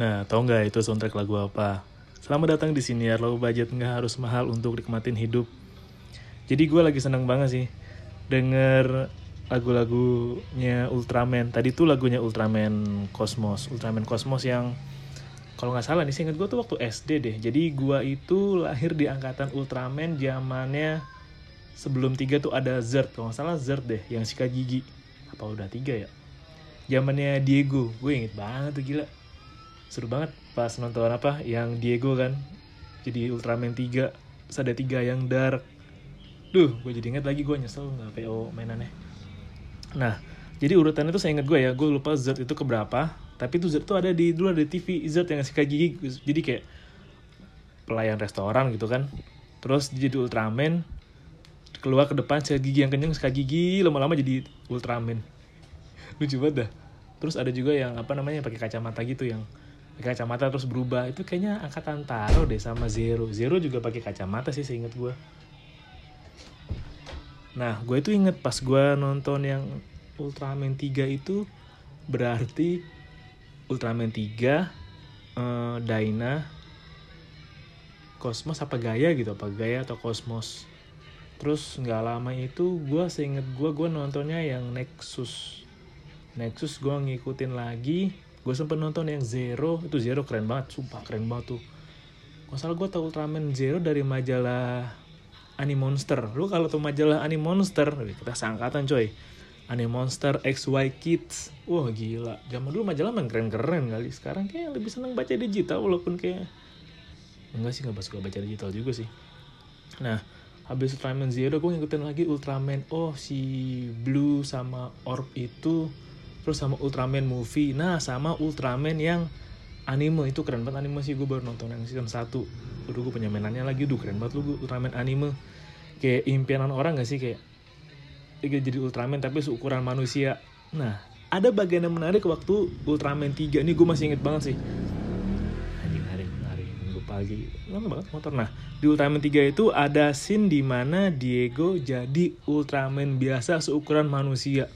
Nah, tau nggak itu soundtrack lagu apa? Selamat datang di sini ya, low budget nggak harus mahal untuk nikmatin hidup. Jadi gue lagi seneng banget sih denger lagu-lagunya Ultraman. Tadi tuh lagunya Ultraman Cosmos, Ultraman Cosmos yang kalau nggak salah nih, inget gue tuh waktu SD deh. Jadi gue itu lahir di angkatan Ultraman zamannya sebelum tiga tuh ada Zerd, kalau nggak salah Zerd deh, yang sikat gigi. Apa udah tiga ya? Zamannya Diego, gue inget banget tuh gila seru banget pas nonton apa yang Diego kan. Jadi Ultraman 3 terus ada tiga yang dark. Duh gue jadi inget lagi gue nyesel nggak PO mainannya. Nah jadi urutannya tuh saya inget gue ya gue lupa Z itu keberapa tapi tuh Z tuh ada di dulu ada TV Z yang ngasih gigi jadi kayak pelayan restoran gitu kan. Terus jadi Ultraman keluar ke depan sikat gigi yang kenyang sikat gigi lama-lama jadi Ultraman. Lucu banget dah. Terus ada juga yang apa namanya pakai kacamata gitu yang kacamata terus berubah. Itu kayaknya angkatan Taro deh sama Zero. Zero juga pakai kacamata sih seinget gue nah gue itu inget pas gue nonton yang Ultraman 3 itu berarti Ultraman 3 uh, Daina Cosmos apa Gaya gitu apa Gaya atau Cosmos. Terus nggak lama itu gue seinget gue gue nontonnya yang Nexus. Nexus gue ngikutin lagi gue sempet nonton yang Zero itu Zero keren banget sumpah keren banget tuh. Masalah gue tau Ultraman Zero dari majalah Animonster lu kalau tuh majalah Animonster kita sangkatan coy. Animonster XY Kids. Wah gila. Zaman dulu majalah main keren-keren kali. Sekarang kayak lebih seneng baca digital walaupun kayak enggak sih gak suka baca digital juga sih. Nah habis Ultraman Zero gue ngikutin lagi Ultraman oh si Blue sama Orb itu terus sama Ultraman movie. Nah sama Ultraman yang anime. Itu keren banget anime sih. Gue baru nonton yang season 1 udah gue punya mainannya lagi. Duh keren banget lu Ultraman anime. Kayak impianan orang gak sih? Kayak jadi Ultraman tapi seukuran manusia. Nah ada bagian yang menarik waktu Ultraman 3 ini. Gue masih inget banget sih. Hari hari hari minggu pagi. Lama banget motor. Nah di Ultraman 3 itu ada scene di mana Diego jadi Ultraman biasa seukuran manusia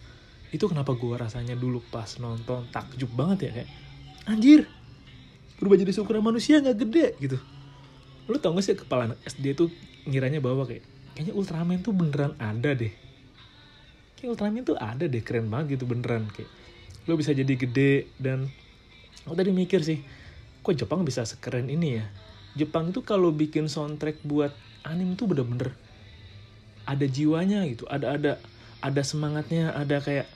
itu kenapa gue rasanya dulu pas nonton takjub banget ya kayak anjir berubah jadi seukuran manusia nggak gede gitu. Lu tau gak sih kepala SD tuh ngiranya bahwa kayak kayaknya Ultraman tuh beneran ada deh. Kayak Ultraman tuh ada deh keren banget gitu beneran kayak lu bisa jadi gede dan aku tadi mikir sih kok Jepang bisa sekeren ini ya? Jepang itu kalau bikin soundtrack buat anime tuh bener-bener ada jiwanya gitu ada ada ada semangatnya ada kayak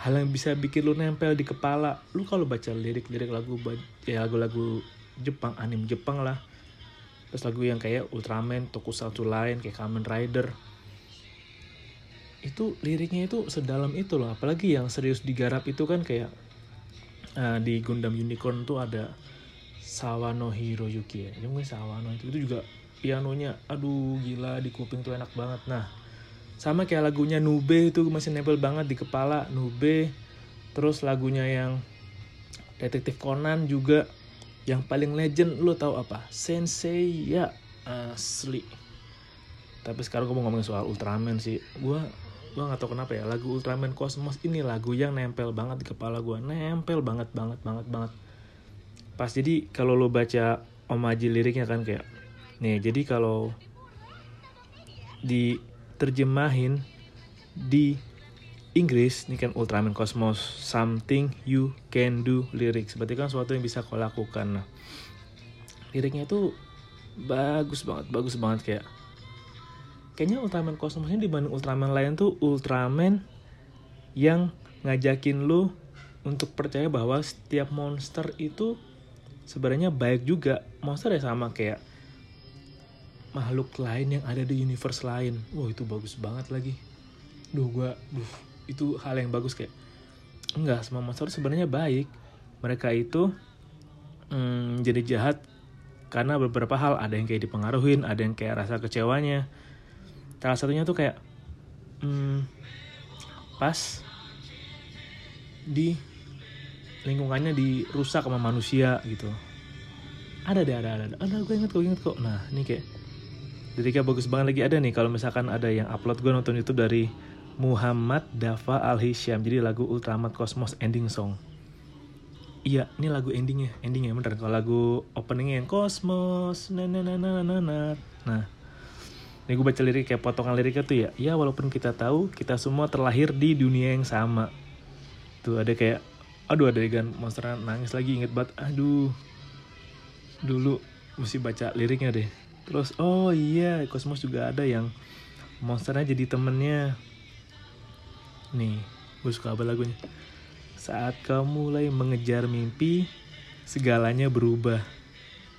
hal yang bisa bikin lu nempel di kepala. Lu kalau baca lirik-lirik lagu ya lagu-lagu Jepang anime Jepang lah. Terus lagu yang kayak Ultraman Tokusatsu lain kayak Kamen Rider. Itu liriknya itu sedalam itu loh. Apalagi yang serius digarap itu kan kayak uh, di Gundam Unicorn tuh ada Sawano Hiroyuki ya. Yang Sawano itu, itu juga pianonya aduh gila di kuping tuh enak banget. Nah sama kayak lagunya Nube itu masih nempel banget di kepala Nube. Terus lagunya yang detektif Conan juga yang paling legend lo tau apa? Sensei ya asli. Tapi sekarang gue mau ngomongin soal Ultraman sih. Gue gue gak tau kenapa ya lagu Ultraman Cosmos ini lagu yang nempel banget di kepala gue nempel banget banget banget banget. Pas jadi kalau lo baca omaji liriknya kan kayak nih jadi kalau di terjemahin di Inggris ini kan Ultraman Cosmos something you can do lyrics. Berarti kan sesuatu yang bisa kau lakukan. Nah liriknya itu bagus banget bagus banget kayak kayaknya Ultraman Cosmos ini dibanding Ultraman lain tuh Ultraman yang ngajakin lu untuk percaya bahwa setiap monster itu sebenarnya baik juga. Monster ya sama kayak makhluk lain yang ada di universe lain. Wah itu bagus banget lagi. Duh gue, duh itu hal yang bagus kayak enggak semua monster sebenarnya baik. Mereka itu hmm, jadi jahat karena beberapa hal ada yang kayak dipengaruhin, ada yang kayak rasa kecewanya. Salah satunya tuh kayak hmm, pas di lingkungannya dirusak sama manusia gitu. Ada deh, ada, ada, ada. Ada, gue inget, gue inget kok. Nah, ini kayak Liriknya bagus banget lagi ada nih kalau misalkan ada yang upload gue nonton YouTube dari Muhammad Dafa Al Hisham. Jadi lagu Ultramat Cosmos Ending Song. iya ini lagu endingnya endingnya bener. Kalau lagu openingnya yang kosmos na na na na na na. Nah ini gue baca lirik kayak potongan liriknya tuh ya. Ya walaupun kita tahu kita semua terlahir di dunia yang sama. Tuh ada kayak aduh ada adegan monster nangis lagi inget banget. Aduh dulu mesti baca liriknya deh terus oh iya kosmos juga ada yang monsternya jadi temennya. Nih gue suka apa lagunya? Saat kau mulai mengejar mimpi segalanya berubah.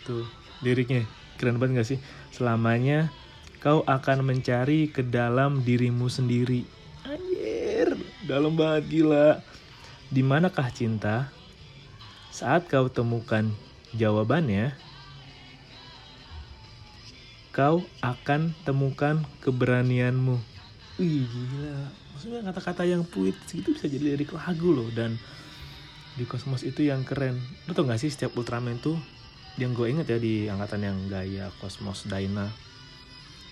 Tuh liriknya keren banget gak sih? Selamanya kau akan mencari ke dalam dirimu sendiri. Anjir dalam banget gila. Di manakah cinta? Saat kau temukan jawabannya kau akan temukan keberanianmu. Wih gila, maksudnya kata-kata yang puitis gitu bisa jadi lirik lagu loh dan di kosmos itu yang keren. Lo tau gak sih setiap Ultraman tuh yang gue inget ya di angkatan yang gaya kosmos Dyna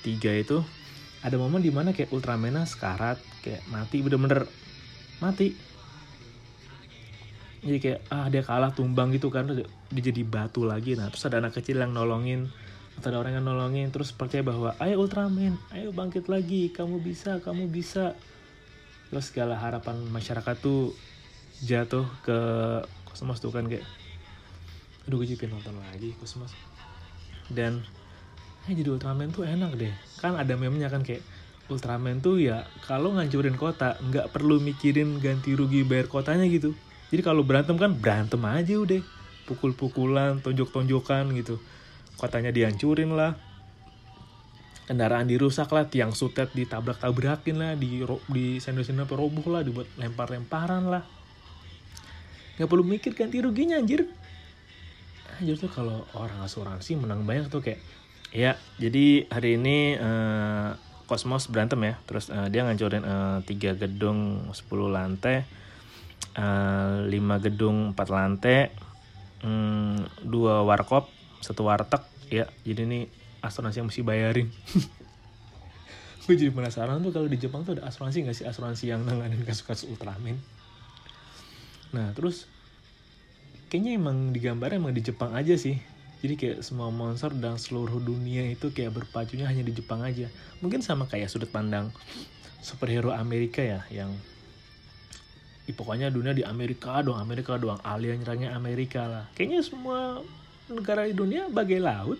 3 itu ada momen di mana kayak Ultraman sekarat kayak mati bener-bener mati jadi kayak ah dia kalah tumbang gitu kan dia jadi batu lagi nah terus ada anak kecil yang nolongin atau ada orang yang nolongin terus percaya bahwa ayo Ultraman ayo bangkit lagi kamu bisa kamu bisa. Terus segala harapan masyarakat tuh jatuh ke kosmos tuh kan kayak aduh gue jadi nonton lagi kosmos. Dan eh jadi Ultraman tuh enak deh. Kan ada memnya kan kayak Ultraman tuh ya kalau ngancurin kota nggak perlu mikirin ganti rugi bayar kotanya gitu. Jadi kalau berantem kan berantem aja udah. Pukul-pukulan tonjok-tonjokan gitu kotanya dihancurin lah. Kendaraan dirusak lah tiang sutet ditabrak-tabrakin lah di di sendok-sendok roboh lah dibuat lempar-lemparan lah. Nggak perlu mikir ganti ruginya anjir. Anjir tuh kalau orang asuransi menang banyak tuh kayak ya jadi hari ini uh, berantem ya. Terus uh, dia ngancurin uh, tiga gedung 10 lantai uh, 5 gedung 4 lantai um, dua warkop satu warteg ya jadi ini asuransi yang mesti bayarin. Gue jadi penasaran tuh kalau di Jepang tuh ada asuransi nggak sih? Asuransi yang nanganin kasus-kasus Ultraman. Nah terus kayaknya emang digambar emang di Jepang aja sih. Jadi kayak semua monster dan seluruh dunia itu kayak berpacunya hanya di Jepang aja. Mungkin sama kayak sudut pandang superhero Amerika ya yang ya, pokoknya dunia di Amerika doang Amerika doang alien nyerangnya Amerika lah. Kayaknya semua negara di dunia bagai laut.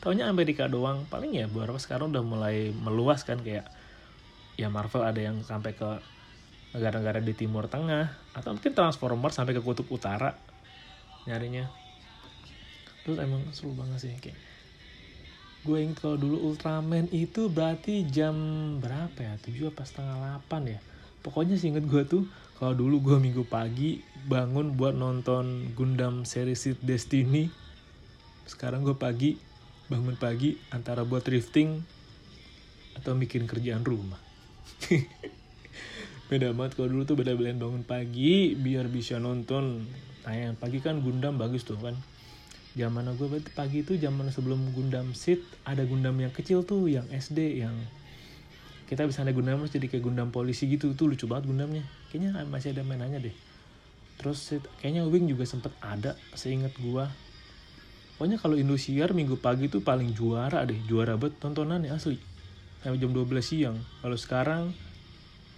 Taunya Amerika doang. Paling ya beberapa sekarang udah mulai meluas kan kayak ya Marvel ada yang sampai ke negara-negara di Timur Tengah atau mungkin Transformer sampai ke Kutub Utara nyarinya. Terus emang seru banget sih kayak gue inget kalau dulu Ultraman itu berarti jam berapa ya? Tujuh apa setengah delapan ya? Pokoknya sih inget gue tuh kalau dulu gue minggu pagi bangun buat nonton Gundam series Destiny sekarang gue pagi bangun pagi antara buat drifting atau bikin kerjaan rumah. Beda banget kalau dulu tuh beda belain bangun pagi biar bisa nonton. Tayang pagi kan Gundam bagus tuh kan. Zaman gue berarti pagi itu zaman sebelum Gundam Seed ada Gundam yang kecil tuh yang SD yang kita bisa ada Gundam jadi kayak Gundam polisi gitu. Tuh lucu banget Gundamnya. Kayaknya masih ada mainannya deh. Terus kayaknya Wing juga sempet ada seingat gue pokoknya kalau Indosiar minggu pagi itu paling juara deh juara banget tontonan ya asli. Sampai jam 12 siang. Kalau sekarang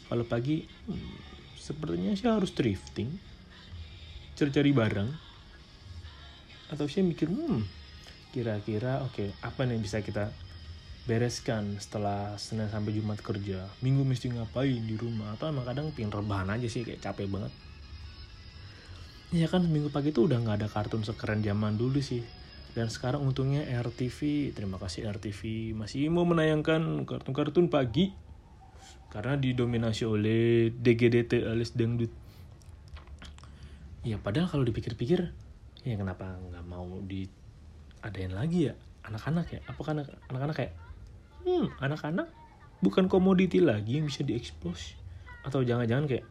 kalau pagi hmm, sepertinya sih harus drifting. Cari-cari barang atau sih mikir hmm kira-kira oke okay, apa nih bisa kita bereskan setelah Senin sampai Jumat kerja? Minggu mesti ngapain di rumah? Atau emang kadang pingin rebahan aja sih kayak capek banget. Ya kan minggu pagi itu udah nggak ada kartun sekeren zaman dulu sih dan sekarang untungnya RTV, terima kasih RTV masih mau menayangkan kartun-kartun pagi karena didominasi oleh DGDT alias dangdut. Ya padahal kalau dipikir-pikir ya kenapa nggak mau diadain lagi ya anak-anak ya? Apakah anak-anak kayak hmm anak-anak bukan komoditi lagi yang bisa diekspos atau jangan-jangan kayak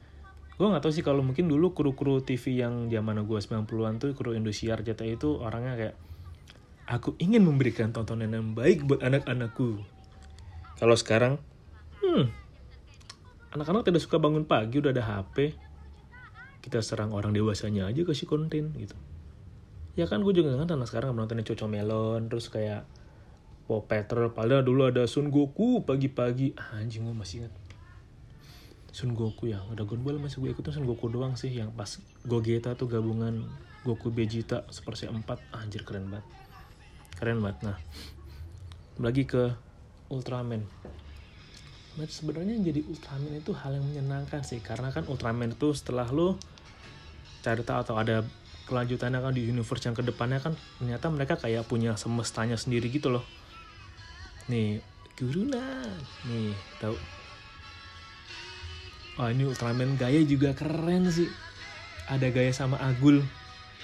gue nggak tahu sih kalau mungkin dulu kru-kru TV yang zaman gue 90-an tuh kru Indosiar jatah itu orangnya kayak Aku ingin memberikan tontonan yang baik buat anak-anakku. Kalau sekarang, hmm, anak-anak tidak suka bangun pagi udah ada HP. kita serang orang dewasanya aja kasih konten gitu. Ya kan gue juga kan anak sekarang nontonin Coco Melon terus kayak Paw Patrol. Padahal dulu ada Sun Goku pagi-pagi. Ah, anjing gue masih ingat. Sun Goku ya udah Dragon Ball masih gue ikutin Sun Goku doang sih yang pas Gogeta tuh gabungan Goku Vegeta Super Saiyan 4 anjir keren banget keren banget. Nah lagi ke Ultraman. Nah, sebenarnya jadi Ultraman itu hal yang menyenangkan sih karena kan Ultraman itu setelah lo cari tahu atau ada kelanjutannya kan di universe yang ke depannya kan ternyata mereka kayak punya semestanya sendiri gitu loh. Nih Guruna. Nih tahu. Oh ini Ultraman gaya juga keren sih. Ada gaya sama Agul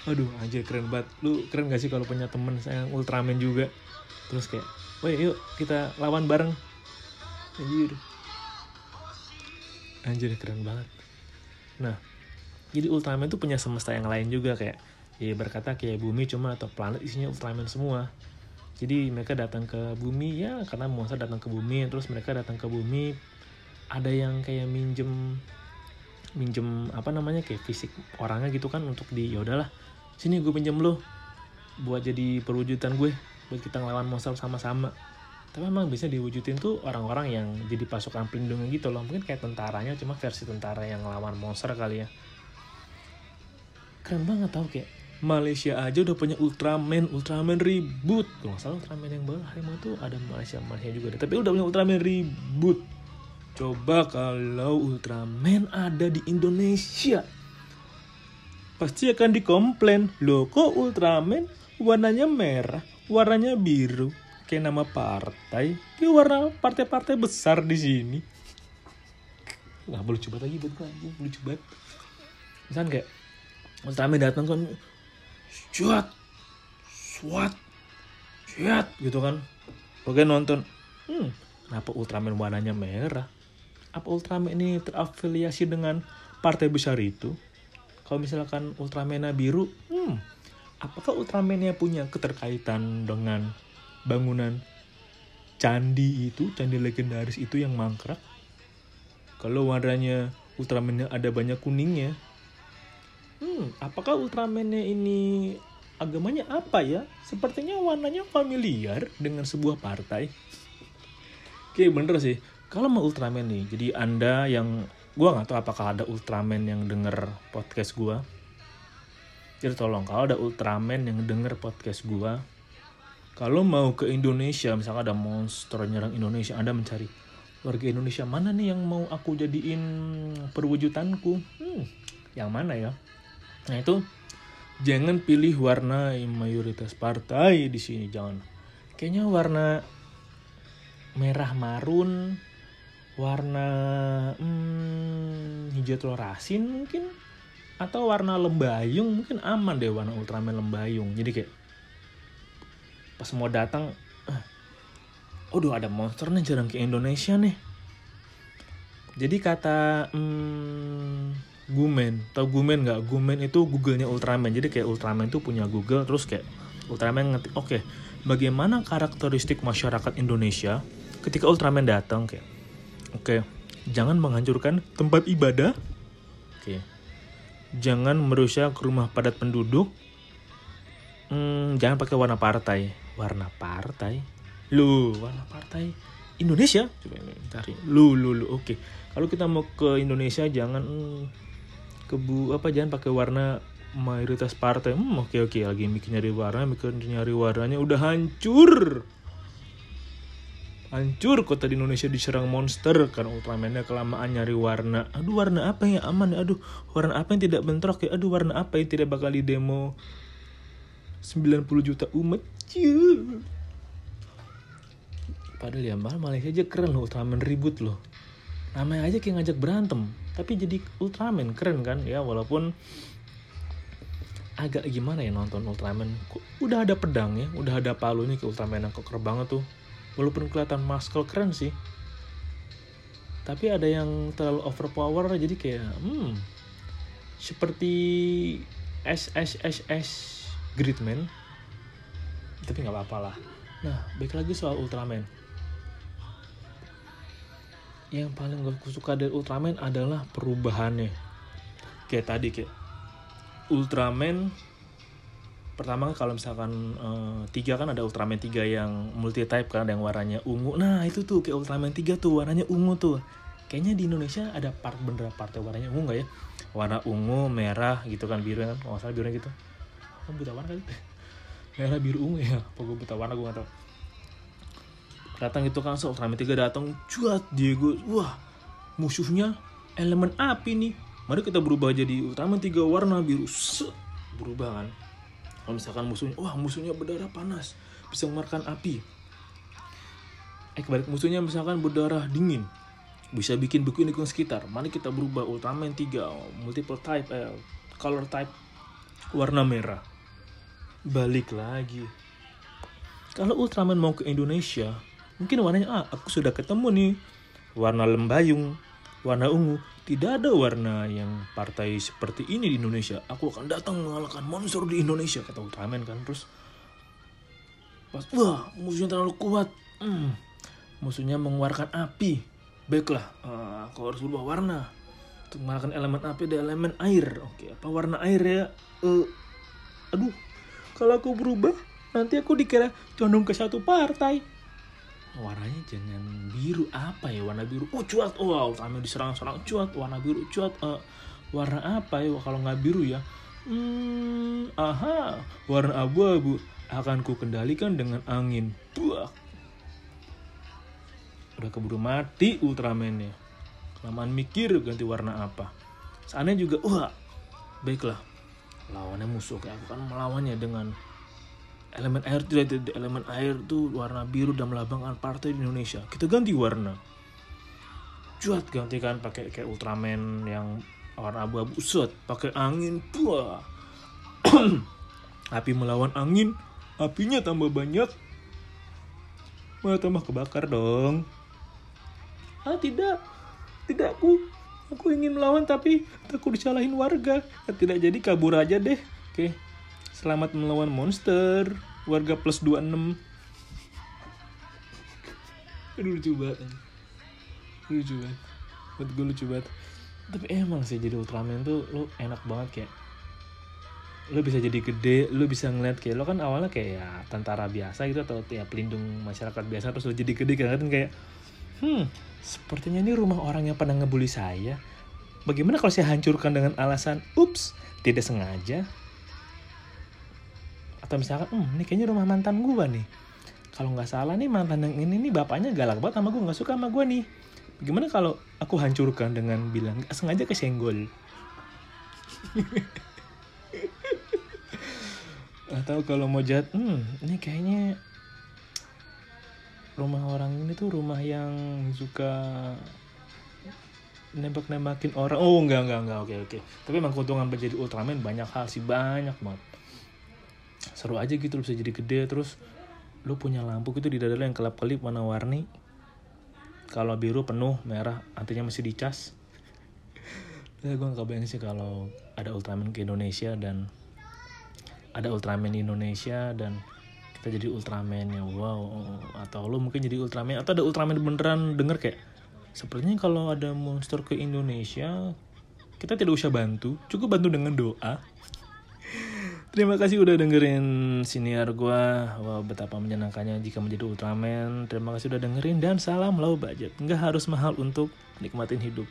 aduh anjir keren banget. Lu keren gak sih kalau punya temen saya Ultraman juga? Terus kayak woi yuk kita lawan bareng. Anjir. Anjir keren banget. Nah jadi Ultraman tuh punya semesta yang lain juga kayak ya berkata kayak bumi cuma atau planet isinya Ultraman semua. Jadi mereka datang ke bumi ya karena monster datang ke bumi terus mereka datang ke bumi. Ada yang kayak minjem minjem apa namanya kayak fisik orangnya gitu kan untuk di ya udahlah sini gue pinjam lo buat jadi perwujudan gue buat kita ngelawan monster sama-sama. Tapi emang bisa diwujudin tuh orang-orang yang jadi pasukan pelindungnya gitu loh. Mungkin kayak tentaranya cuma versi tentara yang ngelawan monster kali ya. Keren banget tau kayak Malaysia aja udah punya Ultraman Ultraman ribut kalau nggak salah Ultraman yang baru harimau tuh ada Malaysia Malaysia juga deh. tapi udah punya Ultraman ribut coba kalau Ultraman ada di Indonesia pasti akan dikomplain. Loh kok Ultraman warnanya merah warnanya biru? Kayak nama partai kayak warna partai-partai besar di sini. Nggak boleh coba lagi buat gue lucu banget misalnya kayak Ultraman datang kan cuat swat cuat gitu kan. Oke nonton. Hmm, kenapa Ultraman warnanya merah? Apa Ultraman ini terafiliasi dengan partai besar itu kalau misalkan Ultraman biru hmm, apakah Ultraman punya keterkaitan dengan bangunan candi itu, candi legendaris itu yang mangkrak. Kalau warnanya Ultraman ada banyak kuningnya. Hmm, apakah Ultraman ini agamanya apa ya? Sepertinya warnanya familiar dengan sebuah partai. Oke, bener sih. Kalau mau Ultraman nih, jadi Anda yang gue nggak tahu apakah ada Ultraman yang denger podcast gue. Jadi tolong kalau ada Ultraman yang denger podcast gue, kalau mau ke Indonesia, misalnya ada monster nyerang Indonesia, Anda mencari warga Indonesia mana nih yang mau aku jadiin perwujudanku? Hmm, yang mana ya? Nah itu jangan pilih warna mayoritas partai di sini, jangan. Kayaknya warna merah marun, warna hmm, hijau telur asin mungkin, atau warna lembayung mungkin aman deh warna Ultraman lembayung. Jadi kayak pas mau datang oh udah ada monster nih jarang ke Indonesia nih. Jadi kata hmm, Gumen tau Gumen nggak? Gumen itu Googlenya Ultraman. Jadi kayak Ultraman itu punya Google terus kayak Ultraman ngetik oke okay, bagaimana karakteristik masyarakat Indonesia ketika Ultraman datang kayak oke. Okay, jangan menghancurkan tempat ibadah. Oke. Okay. jangan merusak rumah padat penduduk. Hmm, jangan pakai warna partai. Warna partai? Lu warna partai Indonesia? Coba ini cari lu lu lu. Oke. Kalau kita mau ke Indonesia jangan hmm, kebu apa jangan pakai warna mayoritas partai. Hmm oke oke. Lagi mikir nyari warna mikir nyari warnanya udah hancur hancur kota di Indonesia diserang monster karena Ultramannya kelamaan nyari warna aduh warna apa yang aman aduh warna apa yang tidak bentrok ya aduh warna apa yang tidak bakal di demo 90 juta umat Ciu. Padahal ya malah Malaysia aja keren loh Ultraman ribut loh. Namanya aja kayak ngajak berantem. Tapi jadi Ultraman keren kan ya walaupun agak gimana ya nonton Ultraman. Udah ada pedang ya, udah ada palunya ke Ultraman yang koker banget tuh. Walaupun kelihatan muscle keren sih. Tapi ada yang terlalu overpower jadi kayak hmm seperti SSSS Gridman. Tapi nggak apa-apa lah. Nah baik lagi soal Ultraman. Yang paling gue suka dari Ultraman adalah perubahannya. Kayak tadi kayak Ultraman pertama kalau misalkan uh, tiga kan ada Ultraman tiga yang multi type kan ada yang warnanya ungu. Nah itu tuh kayak Ultraman tiga tuh warnanya ungu tuh. Kayaknya di Indonesia ada part bener part yang warnanya ungu nggak ya? Warna ungu merah gitu kan biru kan? Kalau salah birunya gitu. Oh, buta warna kali. Merah biru ungu ya. Apa buta warna gue gak tau datang gitu kan so Ultraman tiga datang cuat Diego. Wah musuhnya elemen api nih. Mari kita berubah jadi Ultraman tiga warna biru. Set, berubah kan kalau misalkan musuhnya wah musuhnya berdarah panas bisa mengeluarkan api. Eh kebalik musuhnya misalkan berdarah dingin bisa bikin buku lingkungan sekitar. Mari kita berubah Ultraman 3 multiple type eh, color type warna merah. Balik lagi. Kalau Ultraman mau ke Indonesia mungkin warnanya ah aku sudah ketemu nih. Warna lembayung warna ungu tidak ada warna yang partai seperti ini di Indonesia. Aku akan datang mengalahkan monster di Indonesia, kata Ultraman kan. Terus pas, wah musuhnya terlalu kuat. Hmm, musuhnya mengeluarkan api. Baiklah, uh, aku harus berubah warna. Untuk mengalahkan elemen api ada elemen air. Oke, apa warna air ya? Uh, aduh, kalau aku berubah, nanti aku dikira condong ke satu partai warnanya jangan biru. Apa ya warna biru? Oh cuat. Wow kami diserang-serang. Cuat warna biru. Cuat uh, warna apa ya? Kalau nggak biru ya. Hmm aha warna abu-abu. Akan ku kendalikan dengan angin. Buah udah keburu mati Ultraman ya kelamaan mikir ganti warna apa. Seandainya juga wah baiklah. Lawannya musuh kayak aku kan melawannya dengan elemen air tidak elemen air tuh warna biru dan melambangkan partai di Indonesia. Kita ganti warna. Cuat gantikan pakai kayak Ultraman yang warna abu-abu. Set pakai angin. Buah. Api melawan angin apinya tambah banyak. Malah tambah kebakar dong. Ah tidak. Tidak aku aku ingin melawan tapi takut disalahin warga. Tidak jadi kabur aja deh. Oke. Selamat melawan monster. Warga plus 26. Aduh lucu banget. Lucu banget. Buat gue lucu banget. Tapi emang sih jadi Ultraman tuh lu enak banget kayak lu bisa jadi gede, lu bisa ngeliat kayak lo kan awalnya kayak ya, tentara biasa gitu atau ya pelindung masyarakat biasa terus lu jadi gede kan kayak hmm sepertinya ini rumah orang yang pernah ngebully saya. Bagaimana kalau saya hancurkan dengan alasan ups tidak sengaja atau misalkan hmm, ini kayaknya rumah mantan gue nih. Kalau nggak salah nih mantan yang ini nih bapaknya galak banget sama gue nggak suka sama gue nih. Gimana kalau aku hancurkan dengan bilang sengaja kesenggol. Atau kalau mau jahat hmm ini kayaknya rumah orang ini tuh rumah yang suka nembak-nembakin orang. Oh enggak enggak enggak oke oke. Tapi emang keuntungan menjadi Ultraman banyak hal sih banyak banget seru aja gitu bisa jadi gede terus lu punya lampu gitu di dada lu yang kelap kelip warna warni kalau biru penuh merah artinya masih dicas. Ya gue gak kebayang sih kalau ada Ultraman ke Indonesia dan ada Ultraman di Indonesia dan kita jadi Ultraman ya wow atau lu mungkin jadi Ultraman atau ada Ultraman beneran denger kayak sepertinya kalau ada monster ke Indonesia kita tidak usah bantu cukup bantu dengan doa Terima kasih udah dengerin siniar gue Wah betapa menyenangkannya jika menjadi Ultraman. Terima kasih udah dengerin dan salam low budget. Nggak harus mahal untuk nikmatin hidup